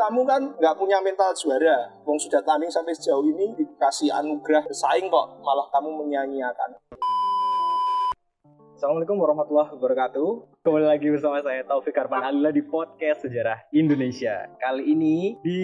kamu kan nggak punya mental juara. Wong sudah tanding sampai sejauh ini dikasih anugerah bersaing kok, malah kamu menyanyiakan. Assalamualaikum warahmatullahi wabarakatuh. Kembali lagi bersama saya Taufik Arman Alila di podcast Sejarah Indonesia. Kali ini di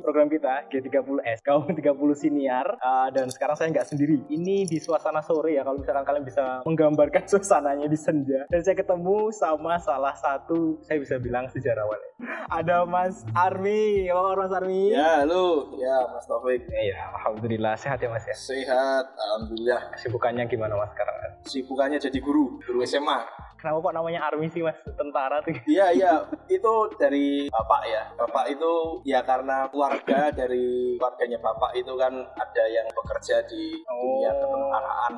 program kita G30S, kaum 30 siniar. Uh, dan sekarang saya nggak sendiri. Ini di suasana sore ya, kalau misalkan kalian bisa menggambarkan suasananya di senja. Dan saya ketemu sama salah satu, saya bisa bilang sejarawan. Ada Mas Armi. Apa kabar Mas Armi? Ya, halo. Ya, Mas Taufik. Iya, Alhamdulillah sehat ya Mas ya. Sehat, Alhamdulillah. Kesibukannya gimana Mas sekarang? Sibukannya jadi guru, guru SMA. Kenapa kok namanya Army sih Mas? Tentara tuh. Iya, iya. Itu dari Bapak ya. Bapak itu ya karena keluarga dari keluarganya Bapak itu kan ada yang bekerja di dunia ketentaraan.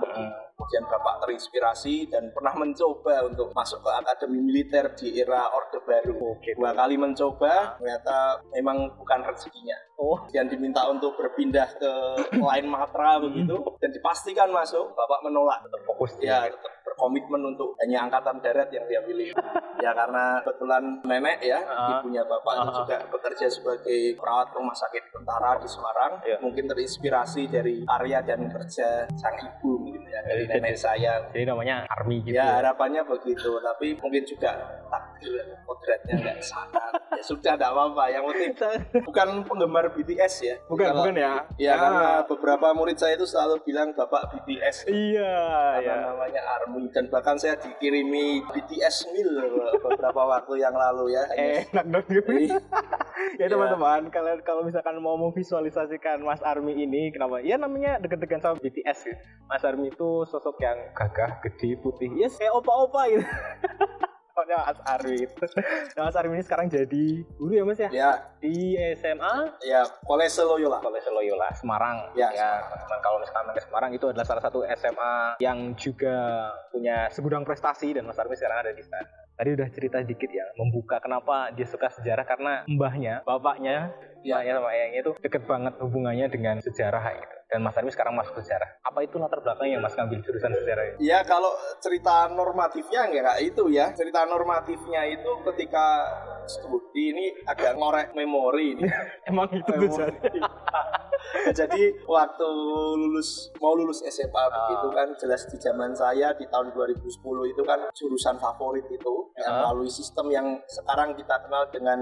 Kemudian Bapak terinspirasi dan pernah mencoba untuk masuk ke akademi militer di era Orde Baru. Oke. Dua kali mencoba, ternyata memang bukan rezekinya. Oh, dan diminta untuk berpindah ke lain matra begitu dan dipastikan masuk bapak menolak fokus ya tetap berkomitmen untuk hanya angkatan darat yang dia pilih ya karena kebetulan nenek ya ibunya bapak Ah. juga bekerja sebagai perawat rumah sakit tentara di Semarang Iya. mungkin terinspirasi dari karya dan kerja sang ibu gitu ya dari nenek saya Jadi namanya Army gitu. ya harapannya begitu tapi mungkin juga takdir kodratnya nggak sana ya sudah tidak apa-apa yang penting bukan penggemar BTS ya Bukan, Kalau- bukan ya. ya Ah. karena beberapa murid saya itu selalu bilang bapak BTS Iya, karena ya. namanya ARMY dan bahkan saya dikirimi BTS meal beberapa waktu yang lalu ya Enak dong gitu. Jadi, ya teman-teman, kalian kalau misalkan mau memvisualisasikan Mas Army ini, kenapa? Ya namanya deket-dekan sama BTS gitu. Mas Army itu sosok yang gagah, gede, putih. Ya kayak opa-opa gitu. Pokoknya Mas gitu. Nah, Mas Army ini sekarang jadi guru ya Mas ya? ya Di SMA ya Kolese Loyola Kolese Loyola Semarang. Ya, teman-teman kalau misalkan ke Semarang itu adalah salah satu SMA yang juga punya segudang prestasi dan Mas Armi sekarang ada di sana. Tadi udah cerita dikit ya, membuka kenapa dia suka sejarah karena mbahnya, bapaknya, Ya. ya. sama ayahnya itu deket banget hubungannya dengan sejarah gitu. Dan Mas Armi sekarang masuk sejarah. Apa itu latar belakangnya Mas ngambil jurusan sejarah ini? Ya kalau cerita normatifnya enggak itu ya. Cerita normatifnya itu ketika studi ini agak ngorek memori ini. Emang itu tujuannya? Jadi waktu lulus mau lulus SMA begitu kan jelas di zaman saya di tahun 2010 itu kan jurusan favorit itu yang Ah. melalui sistem yang sekarang kita kenal dengan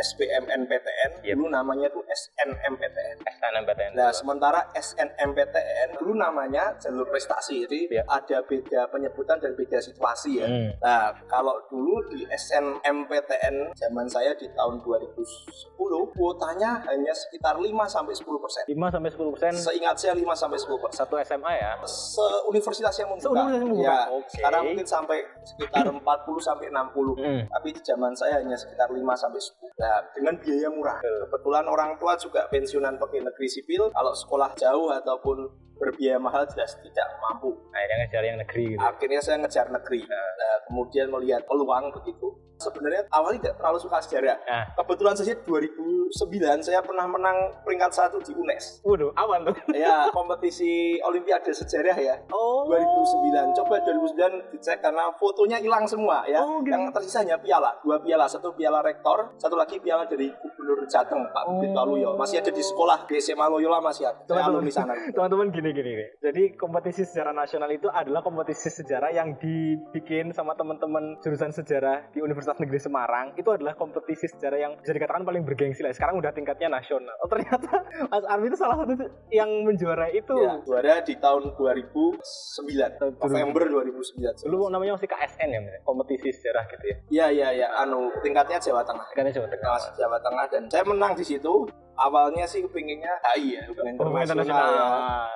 SBMNPTN Yep. dulu namanya tuh SNMPTN. SNMPTN. Nah, sementara SNMPTN dulu namanya jalur prestasi. Jadi Iya. ada beda penyebutan dan beda situasi ya. Hmm. Nah, kalau dulu di SNMPTN zaman saya di tahun 2010 kuotanya hanya sekitar 5 sampai 10 persen. 5 sampai 10 persen Seingat saya 5 sampai 10 persen. satu SMA ya. Se-universitas yang membuka. Se-universitas yang membuka, Ya, oke. sekarang mungkin sampai sekitar 40 sampai 60. Hmm. Tapi di zaman saya hanya sekitar 5 sampai 10. Nah, dengan biaya murah. Kebetulan orang tua juga pensiunan pegawai negeri sipil. Kalau sekolah jauh ataupun berbiaya mahal jelas tidak mampu. Akhirnya ngejar yang negeri gitu. Akhirnya saya ngejar negeri. Nah, kemudian melihat peluang begitu. Sebenarnya awalnya tidak terlalu suka sejarah. Nah. Kebetulan saja 2009 saya pernah menang peringkat satu di UNES. Waduh, awan tuh. Ya, kompetisi Olimpiade sejarah ya. Oh. 2009 coba 2009 dicek karena fotonya hilang semua ya Oh, gitu. yang tersisa hanya piala dua piala satu piala rektor satu lagi piala dari gubernur Jateng Pak Bukit Waluyo masih ada di sekolah di SMA Loyola masih ada Teman-teman. sana Teman-teman gini gini gini. Jadi kompetisi sejarah nasional itu adalah kompetisi sejarah yang dibikin sama teman-teman jurusan sejarah di Universitas Negeri Semarang. Itu adalah kompetisi sejarah yang bisa dikatakan paling bergengsi lah. Sekarang udah tingkatnya nasional. Oh, ternyata Mas Armi itu salah satu yang menjuarai itu. ya, juara di tahun 2009 November 2009 Dulu namanya masih KSN ya, kompetisi sejarah gitu ya. Iya iya iya anu tingkatnya Jawa Tengah Kan Jawa Tengah. Jawa Tengah dan saya menang di situ awalnya sih kepinginnya HI ya, hubungan internasional ya.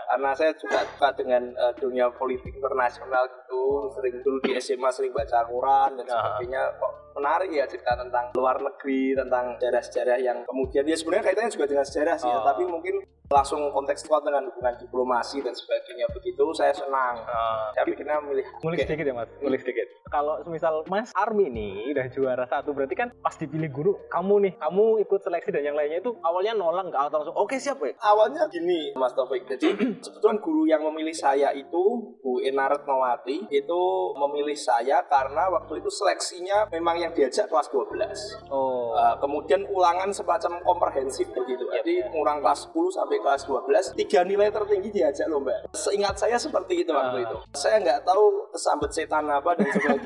Karena saya juga suka dengan eh, dunia politik internasional gitu, sering dulu di SMA sering baca Quran dan Ah. sebagainya. Kok menarik ya cerita tentang luar negeri, tentang sejarah-sejarah yang kemudian ya sebenarnya kaitannya juga dengan sejarah sih ya, Oh. tapi mungkin langsung kontekstual dengan hubungan diplomasi dan sebagainya begitu saya senang. Ah, Saya pikirnya memilih Ngulik Oke. sedikit ya mas, ngulik sedikit. Kalau semisal Mas Army nih udah juara satu, berarti kan pas dipilih guru, kamu nih, kamu ikut seleksi dan yang lainnya itu awalnya nolak nggak? Atau langsung oke siap ya? awalnya gini Mas Taufik. Jadi kebetulan guru yang memilih saya itu Bu Ena Retnowati itu memilih saya karena waktu itu seleksinya memang yang diajak kelas 12 Oh, Uh, kemudian ulangan semacam komprehensif begitu. Jadi kurang kelas 10 sampai kelas 12 tiga nilai tertinggi diajak lomba seingat saya seperti itu waktu Ah. itu. Saya nggak tahu kesambet setan apa dan sebagainya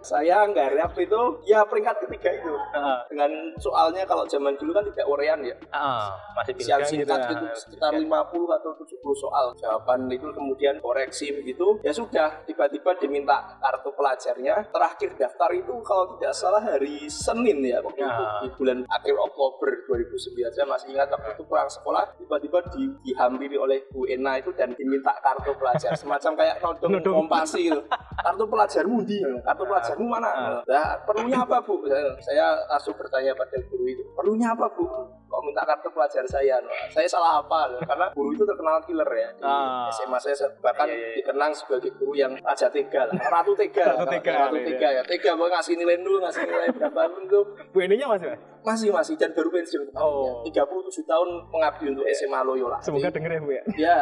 saya nggak waktu itu. Ya peringkat ketiga itu. Ah, dengan soalnya kalau zaman dulu kan tidak urean ya. Ah, masih siang singkat ya. gitu sekitar 50 atau 70 soal. Jawaban itu kemudian koreksi begitu. Ya sudah tiba-tiba diminta kartu pelajarnya. Terakhir daftar itu kalau tidak salah hari Senin ya waktu Ya. itu di bulan akhir Oktober 2009 saya masih ingat waktu itu pulang sekolah tiba-tiba di, dihampiri oleh Bu Ena itu dan diminta kartu pelajar. Semacam kayak Nodong. kompasi gitu. Kartu pelajarmu di kartu pelajarmu mana? nah, perlunya apa Bu? Saya, langsung bertanya pada guru itu perlunya apa Bu? Kok minta kartu pelajar saya? Saya salah apa? Karena guru itu terkenal killer ya di Ah. SMA saya bahkan Iya, iya, iya. dikenang sebagai guru yang raja tega lah. Ratu tega. Ratu tega, ratu tega ya. Tega mau ngasih nilai dulu ngasih nilai berapa pun itu Bu ininya masih mas? Masih masih dan baru pensiun Oh. ya. 37 tahun mengabdi untuk SMA Loyola Semoga Jadi, denger ya Bu ya. ya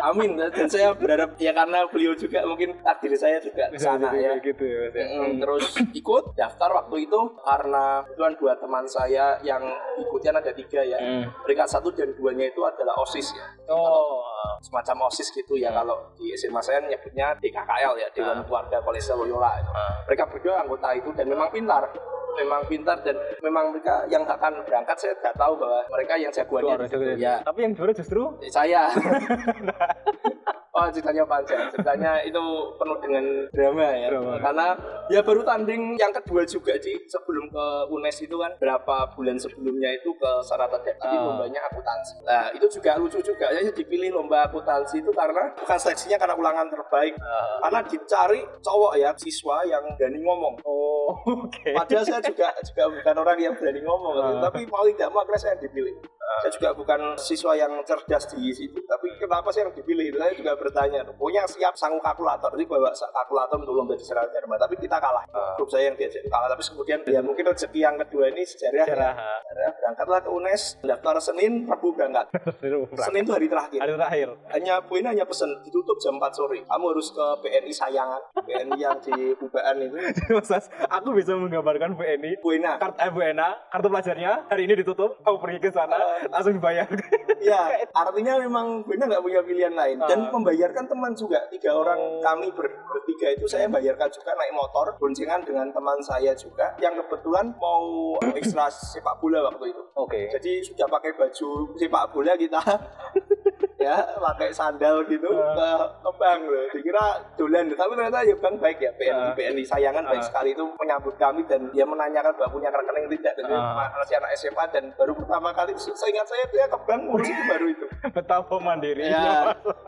amin dan saya berharap ya karena beliau juga mungkin takdir saya juga ke sana ya gitu ya mas ya. Mm, terus ikut daftar waktu itu karena kebetulan dua teman saya yang ikutnya ada tiga ya Hmm. peringkat satu dan duanya itu adalah osis ya Oh, semacam osis gitu ya kalau di SMA saya nyebutnya DKKL ya Dewan Ah. Keluarga Kolese Loyola itu. Ah. mereka berdua anggota itu dan memang pintar memang pintar dan memang mereka yang akan berangkat saya nggak tahu bahwa mereka yang jagoannya situ. juga ya. Tapi yang juara justru? Saya. Oh ceritanya panjang, ceritanya itu penuh dengan drama ya. Drama. Karena ya baru tanding yang kedua juga sih Sebelum ke UNES itu kan Berapa bulan sebelumnya itu ke Sarata Tapi Ah. lombanya akuntansi. Nah itu juga lucu juga. Ya dipilih lomba akuntansi itu karena Bukan seleksinya karena ulangan terbaik. Ah. Karena dicari cowok ya siswa yang berani ngomong. Oh, oke. Padahal saya juga juga bukan orang yang berani ngomong, Ah. tapi mau tidak mau akhirnya saya yang dipilih. Saya juga bukan siswa yang cerdas di situ, tapi kenapa saya yang dipilih? Saya juga bertanya, pokoknya siap sanggup kalkulator, jadi bawa kalkulator untuk lomba di Sejarah Dharma, tapi kita kalah. Ah. Grup saya yang diajak kalah, tapi kemudian ya mungkin rezeki yang kedua ini sejarah. Ya. Berangkatlah ke UNES, daftar Senin, Rabu berangkat. Senin itu hari terakhir. Hari terakhir. Hanya ini hanya pesen ditutup jam 4 sore. Kamu harus ke BNI Sayangan, BNI yang di Bubaan itu. Mas, aku bisa menggambarkan Bu Eni Bu Ina, kartu eh, Bu Ena, kartu pelajarnya hari ini ditutup, kamu pergi ke sana, langsung dibayar. Ya, artinya memang Bunda nggak punya pilihan lain dan Ah. membayarkan teman juga. Tiga orang kami ber- bertiga itu saya bayarkan juga naik motor boncengan dengan teman saya juga yang kebetulan mau ekstra sepak bola waktu itu. Oke. Jadi sudah pakai baju sepak bola kita ya pakai sandal gitu ke, ke bank loh. Dikira dolan. Tapi ternyata ya bank baik ya BNI Ah. BNI sayangan baik Ah. sekali. Itu menyambut kami dan dia menanyakan bahwa punya rekening tidak. Dan Ah. masih anak SMA dan baru pertama kali saya ingat saya dia ke bank ngurus itu baru itu. Betapa mandirinya. ya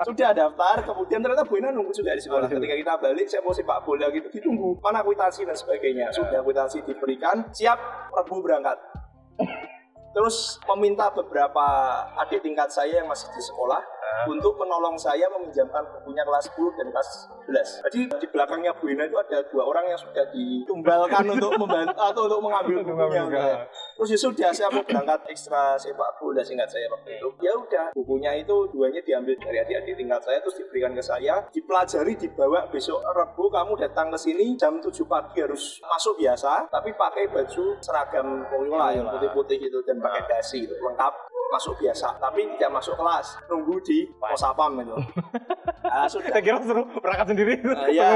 sudah daftar kemudian ternyata Bu Ina nunggu juga di sekolah. Ketika kita balik saya mau sepak bola gitu ditunggu. Mana kwitansi dan sebagainya. Sudah kwitansi diberikan siap Rabu berangkat terus meminta beberapa adik tingkat saya yang masih di sekolah untuk menolong saya meminjamkan bukunya kelas 10 dan kelas 11. Jadi di belakangnya Bu Ina itu ada dua orang yang sudah ditumbalkan untuk membantu atau untuk mengambil bukunya. Terus ya sudah saya mau berangkat ekstra sepak bola singkat saya waktu itu. Ya udah bukunya itu duanya diambil dari adik-adik tingkat saya terus diberikan ke saya, dipelajari dibawa besok Rabu kamu datang ke sini jam 7 pagi harus masuk biasa tapi pakai baju seragam Loyola yang putih-putih gitu dan pakai dasi gitu, lengkap masuk biasa tapi tidak masuk kelas. Nunggu di pos sapam itu Ah, sudah. Saya kira suruh berangkat sendiri. Ah, iya.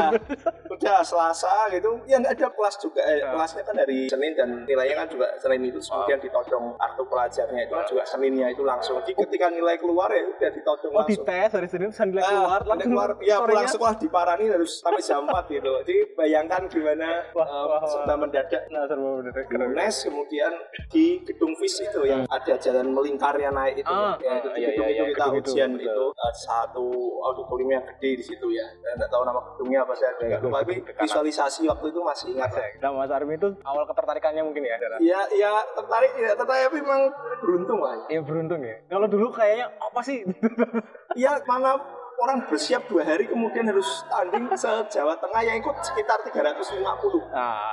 udah selasa gitu. Ya nggak ada kelas juga. Eh, Ya. kelasnya kan dari Senin dan nilainya kan juga Senin itu kemudian ditodong kartu pelajarnya itu kan juga Seninnya itu langsung. Jadi ketika nilai keluar ya udah ditodong Oh di langsung. tes hari Senin terus nilai Ah, keluar nilai langsung keluar. Ya pulang sekolah diparani harus sampai jam 4 gitu. Jadi bayangkan gimana Wah, eh, wah, serta mendadak Nah keren. UNES kemudian di gedung FIS itu yang ada jalan melingkarnya naik itu Ah, ya itu di iya, iya, itu iya, kita itu, ujian betul. itu eh, satu auditorium yang gede di situ ya nggak tahu nama gedungnya apa saya juga lupa tapi visualisasi waktu itu masih ingat lah. Nah Mas Armi itu awal ketertarikannya mungkin ya adalah ya ya tertarik ya tertarik tapi memang beruntung lah Ya beruntung ya. Kalau dulu kayaknya apa sih? ya mana orang bersiap dua hari kemudian harus tanding se Jawa Tengah yang ikut sekitar 350 ah, ah.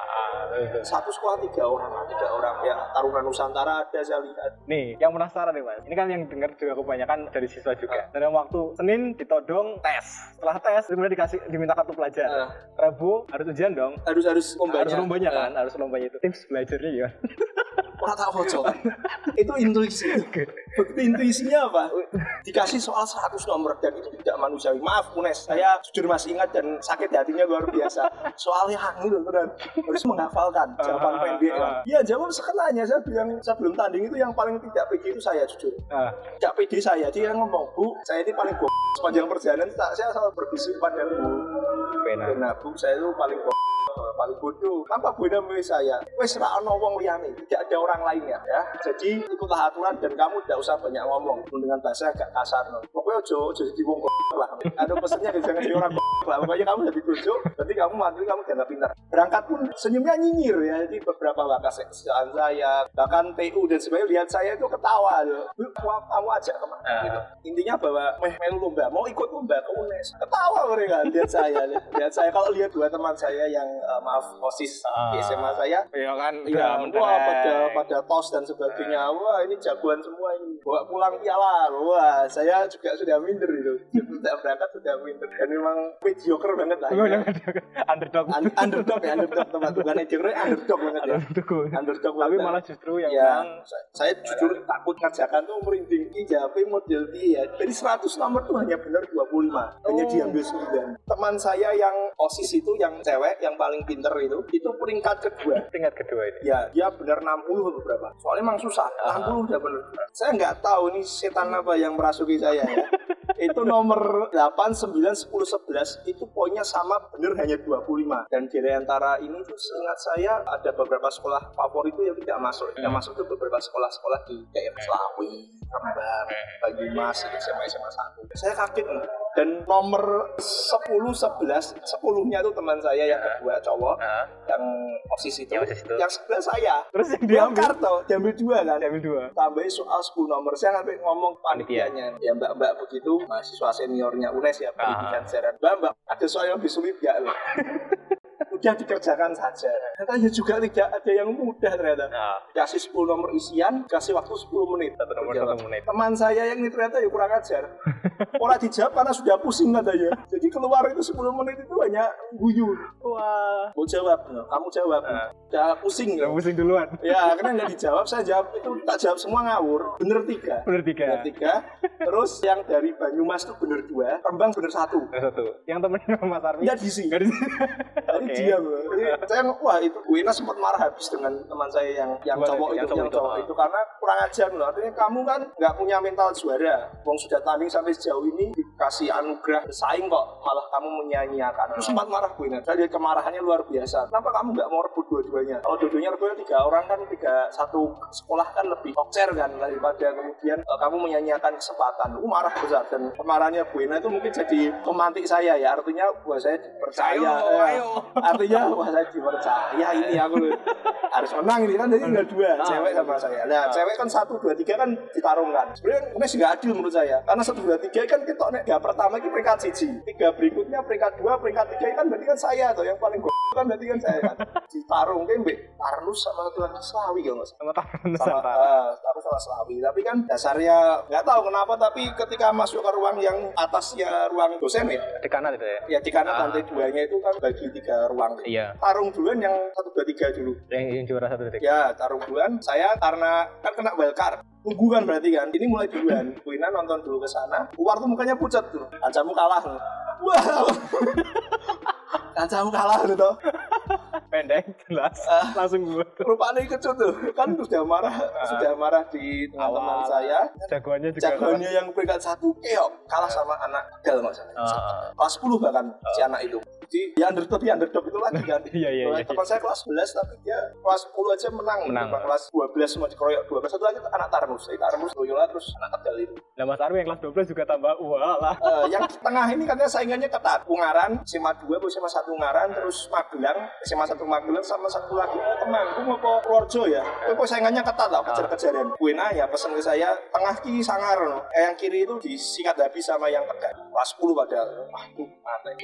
Satu sekolah tiga orang tiga orang ya Taruna Nusantara ada saya lihat Nih, yang penasaran nih mas. Ini kan yang dengar juga kebanyakan dari siswa juga. Dalam waktu Senin ditodong tes. Setelah tes, kemudian dikasih diminta kartu pelajar. Ah. Rabu harus ujian dong. harus harus lombanya Harus lombanya Ah. kan, harus lombanya itu. Tips belajarnya ya. orang tak bocor itu intuisi. Begitu intuisinya apa? Dikasih soal 100 nomor dan itu tidak manusiawi. Maaf Unes. Saya jujur masih ingat dan sakit hatinya luar biasa. Soalnya hangil dan harus menghafalkan jawaban Ah, pendek kan ah. ya jawab sekenanya. Saya bilang sebelum tanding itu yang paling tidak pede itu saya jujur. Nah, tidak pede saya. Dia ngomong bu saya ini paling bohong sepanjang perjalanan tak saya selalu berbisik pada bu. Benar. Nah, bu, saya itu paling bodoh, paling bodoh. Kenapa Bu Ida milih saya? Wes ra ono wong liyane, tidak ada orang lainnya ya. Jadi ikutlah aturan dan kamu tidak usah banyak ngomong dengan bahasa agak kasar. No. Pokoknya ojo ojo jadi wong lah. Ada pesannya jangan jadi orang lah. Pokoknya kamu jadi tujuh, berarti kamu mati kamu jangan pintar. Berangkat pun senyumnya nyinyir ya. Jadi beberapa bakas kesalahan saya, bahkan TU dan sebagainya lihat saya itu ketawa loh. Kamu- ajak ke mana? Gitu. Intinya bahwa meh melu lomba, mau ikut lomba ke UNES. Ketawa mereka lihat saya, lihat, saya. Kalau lihat dua teman saya yang eh, maaf osis di Ah. SMA saya, Iya kan, Iya, udah wah pada pada tos dan sebagainya. Wah ini jagoan semua ini. Bawa pulang piala. Wah saya juga sudah minder itu. Sudah berangkat sudah minder. Dan memang mediocre banget lah. Benar. Underdog. Un- underdog ya underdog teman bukan mediocre underdog banget ya. Underdog. Underdog Tapi malah justru yang ya, saya, jujur takut ngerjakan tuh merinding. IJP model D ya. Dari 100 nomor tuh hanya benar 25. Hanya Oh. diambil 9. Teman saya yang OSIS itu yang cewek yang paling pinter itu itu peringkat kedua. tingkat kedua ini. Ya, dia benar 60 atau berapa. Soalnya emang susah. 60 udah bener. Saya nggak tahu ini setan apa yang merasuki saya ya. itu nomor 8, 9, 10, 11 itu poinnya sama bener hanya 25. Dan di antara ini tuh seingat saya ada beberapa sekolah favorit itu yang tidak masuk. Yang masuk tuh beberapa sekolah-sekolah di kayak Selawi, Rembang, Banyumas, SMA SMA 1. Saya kaget nih. Dan nomor 10, 11, 10-nya tuh teman saya yang kedua cowok Nah, yang OSIS itu, Yang OSIS itu. yang sebelah saya. terus yang Diambil kartu, diambil dua kan. diambil dua. Tambahin soal 10 nomor. Saya sampai ngomong panitianya. Ya mbak-mbak begitu, mahasiswa seniornya UNES ya, pendidikan sejarah. Mbak, mbak, ada soal yang lebih sulit gak loh? Udah dikerjakan saja. Ternyata ya juga tidak ada yang mudah ternyata. Nah, Kasih 10 nomor isian, kasih waktu 10 menit. satu nomor satu menit. Teman saya yang ini ternyata ya kurang ajar. Orang dijawab karena sudah pusing katanya. Jadi keluar itu 10 menit itu hanya guyu. Wah, Mau jawab, no. kamu jawab. Ah. Udah pusing ya. udah pusing duluan. Ya, karena nggak dijawab, saya jawab itu tak jawab semua ngawur. Bener tiga. Bener tiga. Bener tiga. Terus yang dari Banyumas itu bener dua, Rembang bener satu. Bener satu. Yang temennya Mas Armi. Nggak diisi. Nggak di Jadi Oke. diam. Jadi saya wah itu Wina sempat marah habis dengan teman saya yang yang Gimana? cowok Yang itu, cowok yang itu, cowok ah. itu karena kurang ajar loh. Artinya kamu kan nggak punya mental juara. Wong sudah tanding sampai sejauh ini dikasih anugerah bersaing kok, malah kamu menyanyiakan. Itu sempat marah Wina. Saya lihat kemarahannya luar biasa. Kenapa kamu nggak mau rebut dua-duanya? Kalau dua-duanya rebutnya tiga orang kan tiga satu sekolah kan lebih okcer kan daripada kemudian eh, kamu menyanyiakan kesempatan. Lu marah besar dan kemarahannya Buena itu mungkin jadi pemantik saya ya. Artinya wah saya dipercaya. Ayo, Eh, ayo. artinya wah saya dipercaya ini aku harus menang ini kan jadi tinggal dua cewek sama saya nah cewek kan satu dua tiga kan ditarungkan sebenarnya ini nggak adil menurut saya karena satu dua tiga kan kita nek pertama ini peringkat siji tiga berikutnya peringkat dua peringkat tiga kan berarti kan saya tuh yang paling gue kan berarti kan saya kan. Ditarung kan mbak Tarnus sama satu lagi Slawi kalau nggak salah. Sama temen sama uh, aku sama Slawi. Tapi kan dasarnya nggak tahu kenapa tapi ketika masuk ke ruang yang atasnya ruang dosen ya Di kanan itu ya. ya di kanan lantai duanya itu kan bagi tiga ruang. Iya. tarung duluan yang satu dua tiga dulu. Yang, yang juara satu detik. ya tarung duluan. Saya karena kan kena wildcard tunggu kan berarti kan. Ini mulai duluan. Bu Ina nonton dulu ke sana. Keluar tuh mukanya pucat tuh. Kancamu kalah wah kancamu kalah toh. Pendek jelas. Ah. langsung gue rupanya kecut tuh. Kan sudah marah sudah marah di teman-teman saya. Jagoannya juga jagoannya yang peringkat satu keok kalah sama anak tegal maksudnya. Ah. kelas 10 bahkan si anak itu jadi ya underdog ya underdog itu lagi kan. Iya, iya, iya. teman saya kelas 11 tapi dia kelas 10 aja menang. Menang. Timbang kelas 12 semua dikeroyok 12 satu lagi anak Tarmus. Jadi Tarmus Loyola terus anak tegal itu Nah Mas Arwi yang kelas 12 juga tambah wah lah. Eh, yang di tengah ini katanya saingannya ketat. Ungaran SMA 2 SMA 1 Ungaran terus Magelang SMA 1 Magelang sama satu lagi eh, teman aku mau ke Purworejo ya? Itu kok saingannya ketat lah kejar-kejaran gue nanya pesan ke saya tengah kiri sangar no. eh, yang kiri itu disikat habis sama yang tegal. Kelas 10 padahal. Wah itu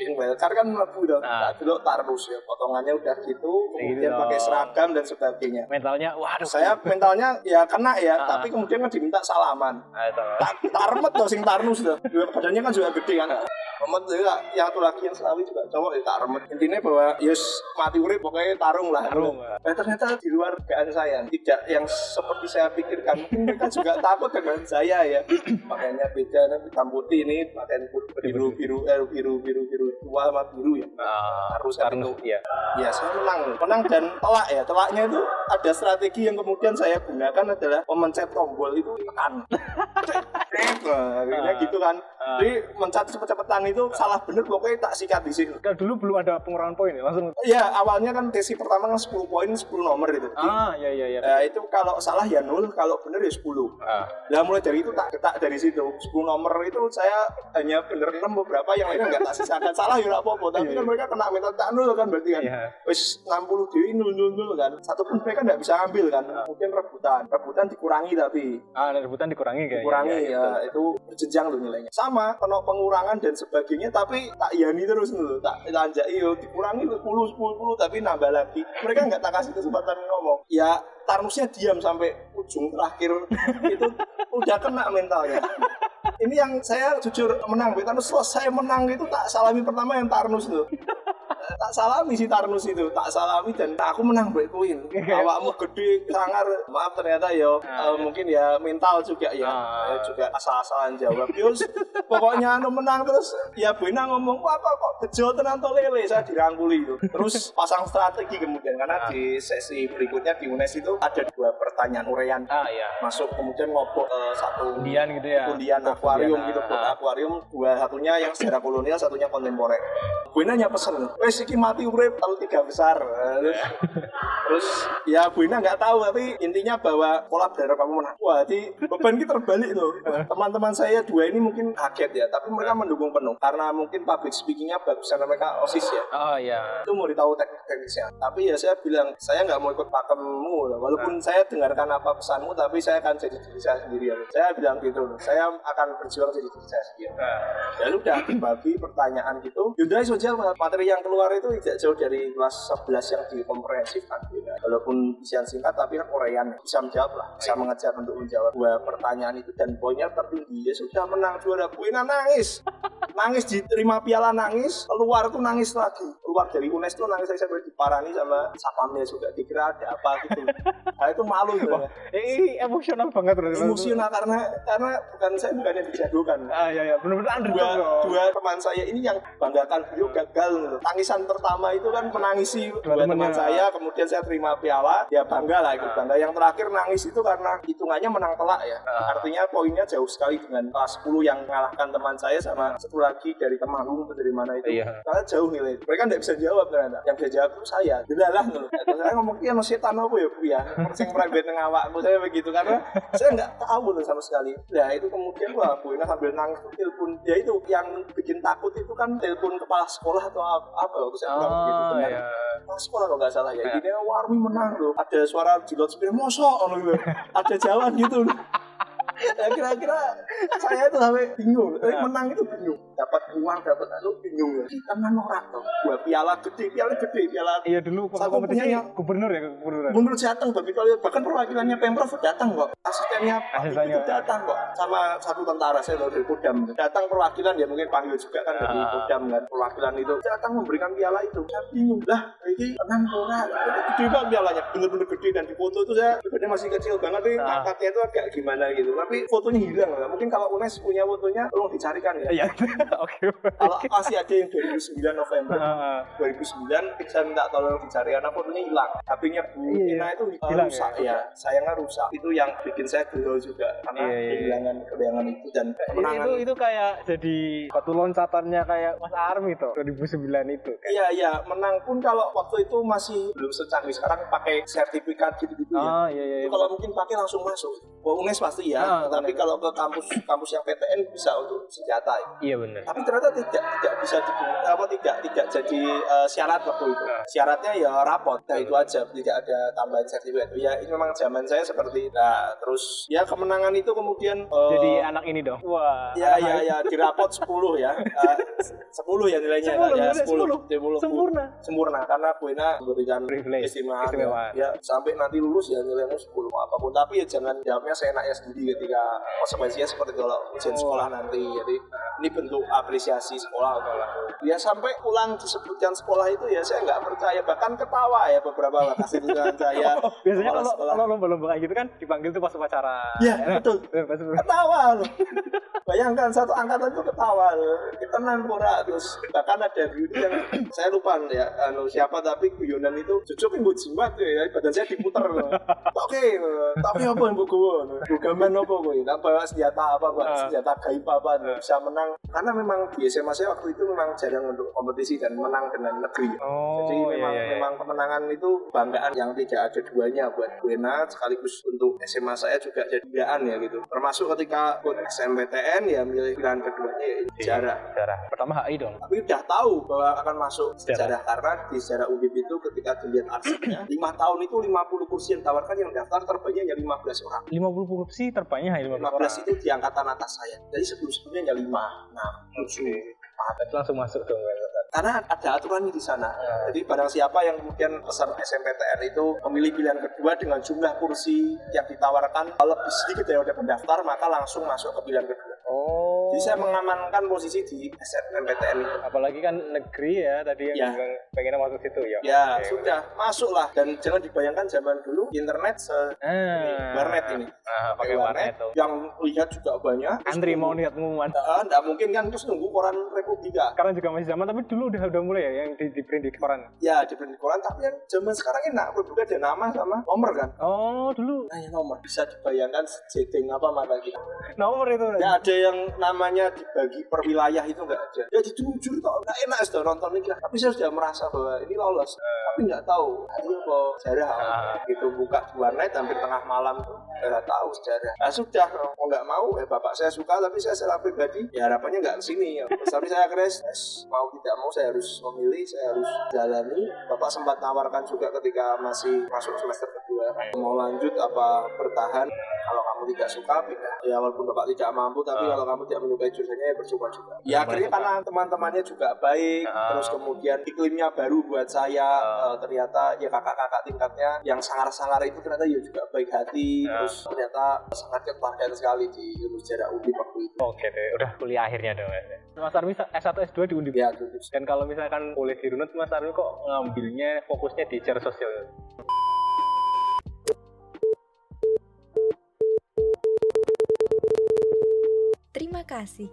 ini welkar kan tuh Ah. nah, dulu tarus ya potongannya udah gitu kemudian Gitu. pakai seragam dan sebagainya Mentalnya waduh. saya mentalnya ya kena ya Ah. tapi kemudian kan diminta salaman Ah, itu. Tak- tarmet tuh sing tarnus Juga badannya kan juga gede kan Remet juga yang satu lagi yang selawi juga cowok ya tarmet intinya bahwa yes mati urip pokoknya tarung lah Tarung. nah, ternyata di luar dugaan saya tidak yang seperti saya pikirkan mereka juga takut dengan saya ya makanya beda nih hitam putih ini pakaian biru biru eh, biru biru biru tua sama biru ya Ah, Harus kan itu. iya. Ya saya menang, menang dan telak ya. Telaknya itu ada strategi yang kemudian saya gunakan adalah memencet tombol itu tekan. nah, akhirnya Ah. gitu kan. Ah. Jadi mencet cepet-cepetan itu salah bener pokoknya tak sikat di sini. Kan dulu belum ada pengurangan poin ya, langsung. Ya awalnya kan sesi pertama kan 10 poin 10 nomor itu. Ah, iya iya iya. eh, itu kalau salah ya 0, kalau bener ya 10. Ah. Nah mulai dari itu tak ketak dari situ 10 nomor itu saya hanya bener 6 beberapa yang lainnya nggak tak sisakan salah ya apa-apa tapi Iya, kan iya. mereka kena mental tak nol kan berarti kan Iya. wis 60 dewi nol nol nol kan satu pun mereka nggak bisa ambil kan kemudian rebutan rebutan dikurangi tapi Ah, rebutan dikurangi kayak. dikurangi iya, ya, itu berjenjang loh nilainya sama kena pengurangan dan sebagainya tapi tak yani terus loh tak lanjak yo dikurangi 10 10 10 tapi nambah lagi. Mereka nggak tak kasih kesempatan ngomong. Ya Tarnusnya diam sampai ujung terakhir. Itu udah kena mentalnya. Ini yang saya jujur menang. Tarnus selesai menang itu tak salami pertama yang Tarnus tuh tak salami si Tarnus itu tak salami dan aku menang Mbak Queen awakmu gede sangar maaf ternyata yo Ah, eh, mungkin ya mental juga ya Ah. Eh, juga asal-asalan jawab Yus pokoknya anu menang terus ya Bena ngomong wah kok kok bejo tenan to lele saya dirangkuli itu terus pasang strategi kemudian karena Ah. di sesi berikutnya di UNES itu ada dua pertanyaan urean Ah, iya. masuk kemudian ngobok eh, satu Undian gitu ya. undian akuarium Undian, gitu ah. buat akuarium dua satunya yang sejarah kolonial satunya kontemporer gue nanya pesen wes iki mati urip tahu tiga besar terus, terus ya Bu Ina nggak tahu tapi intinya bahwa pola belajar kamu menang wah di beban kita terbalik tuh teman-teman saya dua ini mungkin kaget ya tapi mereka mendukung penuh karena mungkin public speakingnya bagus karena mereka osis ya Oh iya. itu mau ditahu teknik-teknisnya. Tapi ya saya bilang saya nggak mau ikut pakemmu, walaupun saya dengarkan apa pesanmu, tapi saya akan jadi diri saya sendiri. Saya bilang gitu, saya akan berjuang jadi diri saya sendiri. Ah. Ya udah bagi pertanyaan gitu. Yaudah saja materi yang keluar itu tidak jauh dari kelas 11 yang di komprehensif kan. Gitu. Walaupun isian singkat tapi kan Korean bisa menjawab lah, bisa mengejar untuk menjawab dua pertanyaan itu dan poinnya tertinggi. Ya sudah menang juara. Buina nangis, nangis diterima piala nangis, keluar tuh nangis lagi. Keluar dari UNES tuh nangis saya sampai diparani sama sapamnya juga dikira ada apa gitu. Nah itu malu sebenarnya. Eh, ini emosional banget berarti. Emosional karena karena bukan saya bukan yang dijagokan Ah, iya iya. Benar-benar underdog dua, dua teman saya ini yang banggakan beliau gagal tangisan pertama itu kan menangisi Dua teman temennya. saya kemudian saya terima piala ya bangga lah ikut bangga. Yang terakhir nangis itu karena hitungannya menang telak ya. Ah. artinya poinnya jauh sekali dengan kelas 10 yang mengalahkan teman saya sama satu lagi dari Temanggung atau dari mana itu. Iya. karena jauh nilai. Mereka nggak bisa jawab ternyata. Yang bisa jawab itu saya. Delalah loh. Saya ngomong iya no setan apa ya bu ya? Sing private nang awakku saya begitu. Karena saya nggak tahu loh sama sekali. Nah itu kemudian wah Bu Ina sambil nangis telepon. Ya itu yang bikin takut itu kan telepon kepala sekolah atau apa, apa bilang begitu Oh benar. iya. sekolah kalau nggak salah ya Iya. ini Warmi menang loh. Ada suara di loudspeaker mosok loh gitu. Ada jawaban gitu ya kira-kira saya itu sampai bingung. Tapi menang itu bingung dapat uang dapat itu bingung ya. Kita kan norak tuh buat piala gede piala gede piala Iya dulu Satu punya- gubernur ya gubernur. Menurut datang tapi kalau bahkan perwakilannya pemprov datang kok. Asistennya Asistennya. itu datang kok. Sama satu tentara saya dari Kodam datang perwakilan ya mungkin panggil juga kan dari Ah. Kodam kan. Perwakilan itu datang memberikan piala itu. Saya bingung lah ini enam ora gede banget pialanya. Bener-bener gede dan di foto itu saya sebenarnya masih kecil banget nih Ah. angkatnya itu agak gimana gitu. Tapi fotonya hilang lah. Mungkin kalau UNES punya fotonya tolong dicarikan ya. Iya. Oke. kalau masih ada yang 2009 November Ah, 2009 saya minta tolong dicari karena fotonya hilang HP-nya Bu. Ina itu uh, Hilang rusak ya? ya sayangnya rusak itu yang bikin saya gelo juga karena Iya, iya, iya. kehilangan kehilangan itu dan Itu, kemenangan itu itu kayak jadi batu loncatannya kayak Mas Army tuh 2009 itu. Iya iya menang pun kalau waktu itu masih belum secanggih sekarang pakai sertifikat gitu-gitu ya. Oh iya iya. Kalau mungkin pakai langsung masuk. Wah, UNES pasti ya, Ah, tapi kalau ke kampus kampus yang PTN bisa untuk senjata. ya. Iya benar. Tapi ternyata tidak tidak bisa di, apa tidak tidak jadi eh, syarat waktu itu. Ah. Syaratnya ya rapot, nah itu aja tidak ada tambahan sertifikat. Ya ini memang zaman saya seperti nah terus ya kemenangan itu kemudian eh, Jadi anak ini dong. Wah. Ya ya ya di rapot 10 ya. Eh, 10 ya nilainya 10, ya nilai 10. 10. Sempurna. Sempurna karena Buena memberikan Privilege. Keistimewaan. ya. ya sampai nanti lulus ya nilaimu 10 mau apa pun tapi ya jangan jawabnya seenaknya sendiri ketika konsekuensinya seperti kalau ujian Oh. sekolah nanti jadi ini bentuk apresiasi sekolah ya sampai pulang disebutkan sekolah itu ya saya nggak percaya bahkan ketawa ya beberapa kasih tunjangan saya Oh, biasanya kalau kalau lomba-lomba kayak gitu kan dipanggil tuh pas upacara. ya betul eh, pas ketawa loh. Bayangkan satu angkatan itu ketawa loh. Kita pura terus bahkan ada beauty yang saya lupa ya anu siapa tapi guyonan itu cucuk yang buat jimat tuh ya badan saya diputer loh. Oke, tapi apa yang buat gue? Bukaman apa gue? Nah, bawa senjata apa buat Ah. senjata gaib apa bisa menang karena memang di SMA saya waktu itu memang jarang untuk kompetisi dan menang dengan negeri. Oh, Jadi memang iya, iya. memang kemenangan itu banggaan yang tidak ada duanya buat Buena sekaligus untuk SMA saya juga jadi banggaan ya gitu. Termasuk ketika ikut SMPTN ya milih pilihan keduanya ya sejarah. Sejarah. Pertama HI dong. Tapi udah tahu bahwa akan masuk Sejarah. sejarah karena di sejarah UNDIP itu ketika dilihat arsipnya 5 tahun itu 50 kursi yang ditawarkan yang daftar terbanyak hanya 15 orang. 50 kursi terbanyak HI 15 orang. 15 itu di angkatan atas saya. Jadi sebelum-sebelumnya hanya 5, 6, 7, Itu langsung masuk dong. karena ada aturannya di sana. Ya. Jadi barang siapa yang kemudian peserta SMPTN itu memilih pilihan kedua dengan jumlah kursi yang ditawarkan lebih sedikit daripada pendaftar, maka langsung masuk ke pilihan kedua. Oh. Saya mengamankan posisi di SMPTN itu. apalagi kan negeri ya tadi yang Ya. pengennya masuk situ ya. Ya Oke. sudah masuklah dan jangan dibayangkan zaman dulu internet se Ah. warnet ini. Ah, pakai warnet tuh. Yang lihat juga banyak. Antri mau lihat pengumuman. Mungkin kan terus nunggu koran Republika. Sekarang juga masih zaman tapi dulu udah udah mulai ya yang di, di print di koran. Ya di print koran tapi yang zaman sekarang enak Republika ada nama sama nomor kan. Oh, dulu Hanya nomor bisa dibayangkan setting apa mata kita. nomor itu. Nggak ada yang namanya dibagi per wilayah itu nggak ada. Ya dijujur kok nggak enak sudah nonton ini. Tapi saya sudah merasa bahwa ini lolos. Tapi nggak tahu. Ayo kok sejarah Ah. gitu buka di warnet hampir tengah malam tuh nggak tahu sejarah. Nah sudah mau nggak mau eh bapak saya suka tapi saya secara pribadi ya harapannya nggak ke sini. Ya. Tapi saya akhirnya yes, mau tidak mau saya harus memilih, saya harus jalani. Bapak sempat tawarkan juga ketika masih masuk semester kedua mau lanjut apa bertahan kalau kamu tidak suka pindah ya walaupun bapak tidak mampu tapi Ah. kalau kamu tidak menyukai jurusannya ya percuma juga ya akhirnya karena teman-temannya juga baik Ah. terus kemudian iklimnya baru buat saya Ah. eh, ternyata ya kakak-kakak tingkatnya yang sangar-sangar itu ternyata ya juga baik hati Ah. terus ternyata sangat keteladanan sekali di sejarah UNDIP waktu itu Oke deh, udah kuliah akhirnya dong. Mas Armi S1 S2 di Undip. ya terus Dan kalau misalkan kuliah di Runut, Mas Armi kok ngambilnya fokusnya di sejarah sosial? Terima kasih.